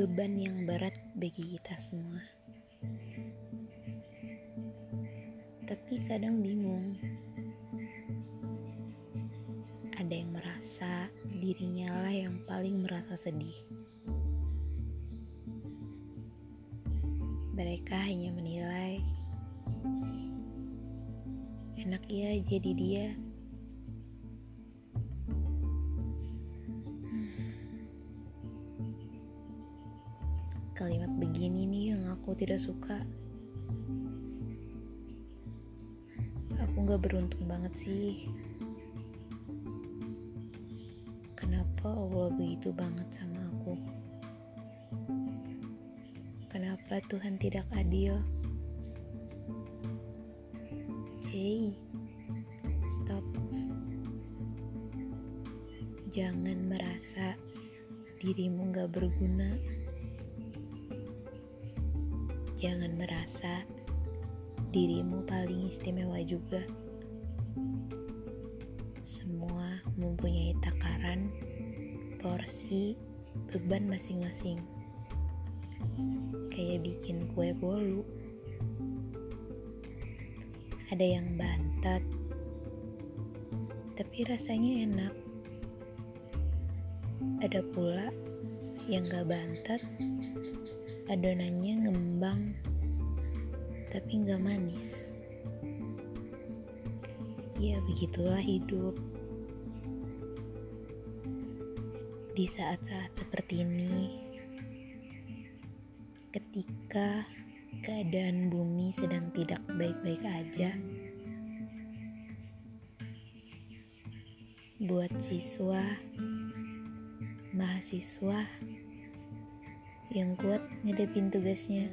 beban yang berat bagi kita semua. Tapi kadang bingung. Ada yang merasa dirinya lah yang paling merasa sedih. Mereka hanya menilai enak ya jadi dia. Kalimat begini nih yang aku tidak suka. Aku gak beruntung banget sih. Kenapa Allah begitu banget sama aku? Kenapa Tuhan tidak adil? Hey, stop. Jangan merasa dirimu gak berguna. Jangan merasa dirimu paling istimewa juga. Semua mempunyai takaran, porsi, beban masing-masing. Kayak bikin kue bolu. Ada yang bantat, tapi rasanya enak. Ada pula yang gak bantat, adonannya ngembang, tapi gak manis. Ya begitulah hidup. Di saat-saat seperti ini, ketika keadaan bumi sedang tidak baik-baik aja, buat siswa, mahasiswa yang kuat ngadepin tugasnya.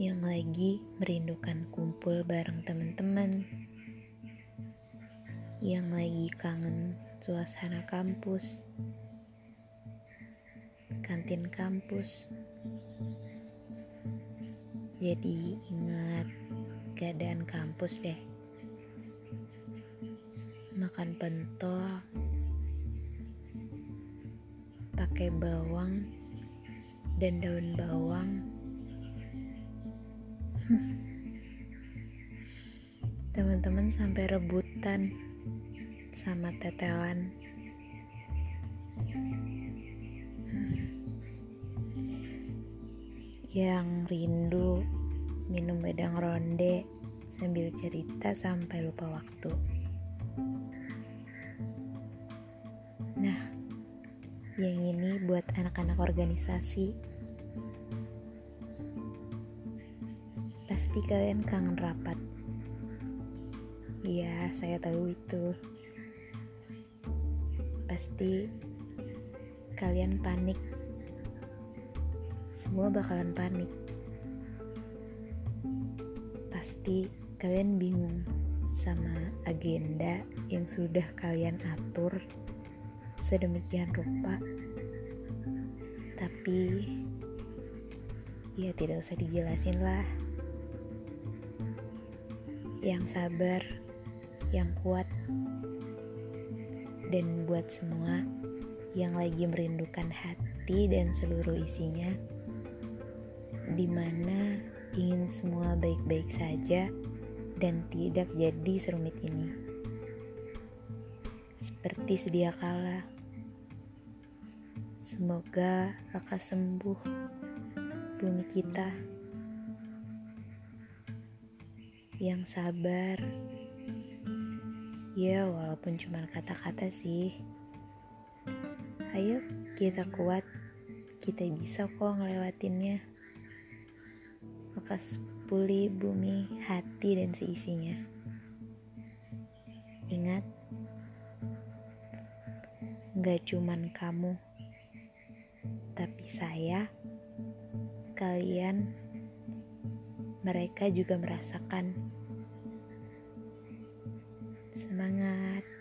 Yang lagi merindukan kumpul bareng teman-teman. Yang lagi kangen suasana kampus. Kantin kampus. Jadi ingat keadaan kampus deh. Makan pentol pakai bawang dan daun bawang. Teman-teman sampai rebutan sama tetelan. Yang rindu minum wedang ronde sambil cerita sampai lupa waktu. Anak-anak organisasi. Pasti kalian kangen rapat. Iya, saya tahu itu. Pasti kalian panik. Semua bakalan panik. Pasti kalian bingung sama agenda yang sudah kalian atur sedemikian rupa tapi ya tidak usah dijelasin lah. Yang sabar yang kuat dan buat semua yang lagi merindukan hati dan seluruh isinya di mana ingin semua baik-baik saja dan tidak jadi serumit ini. Seperti sedia kala Semoga kakak sembuh bumi kita yang sabar. Ya, walaupun cuma kata-kata sih. Ayo kita kuat, kita bisa kok ngelewatinnya. Lekas pulih bumi, hati, dan seisinya. Ingat, gak cuman kamu tapi saya, kalian, mereka juga merasakan semangat.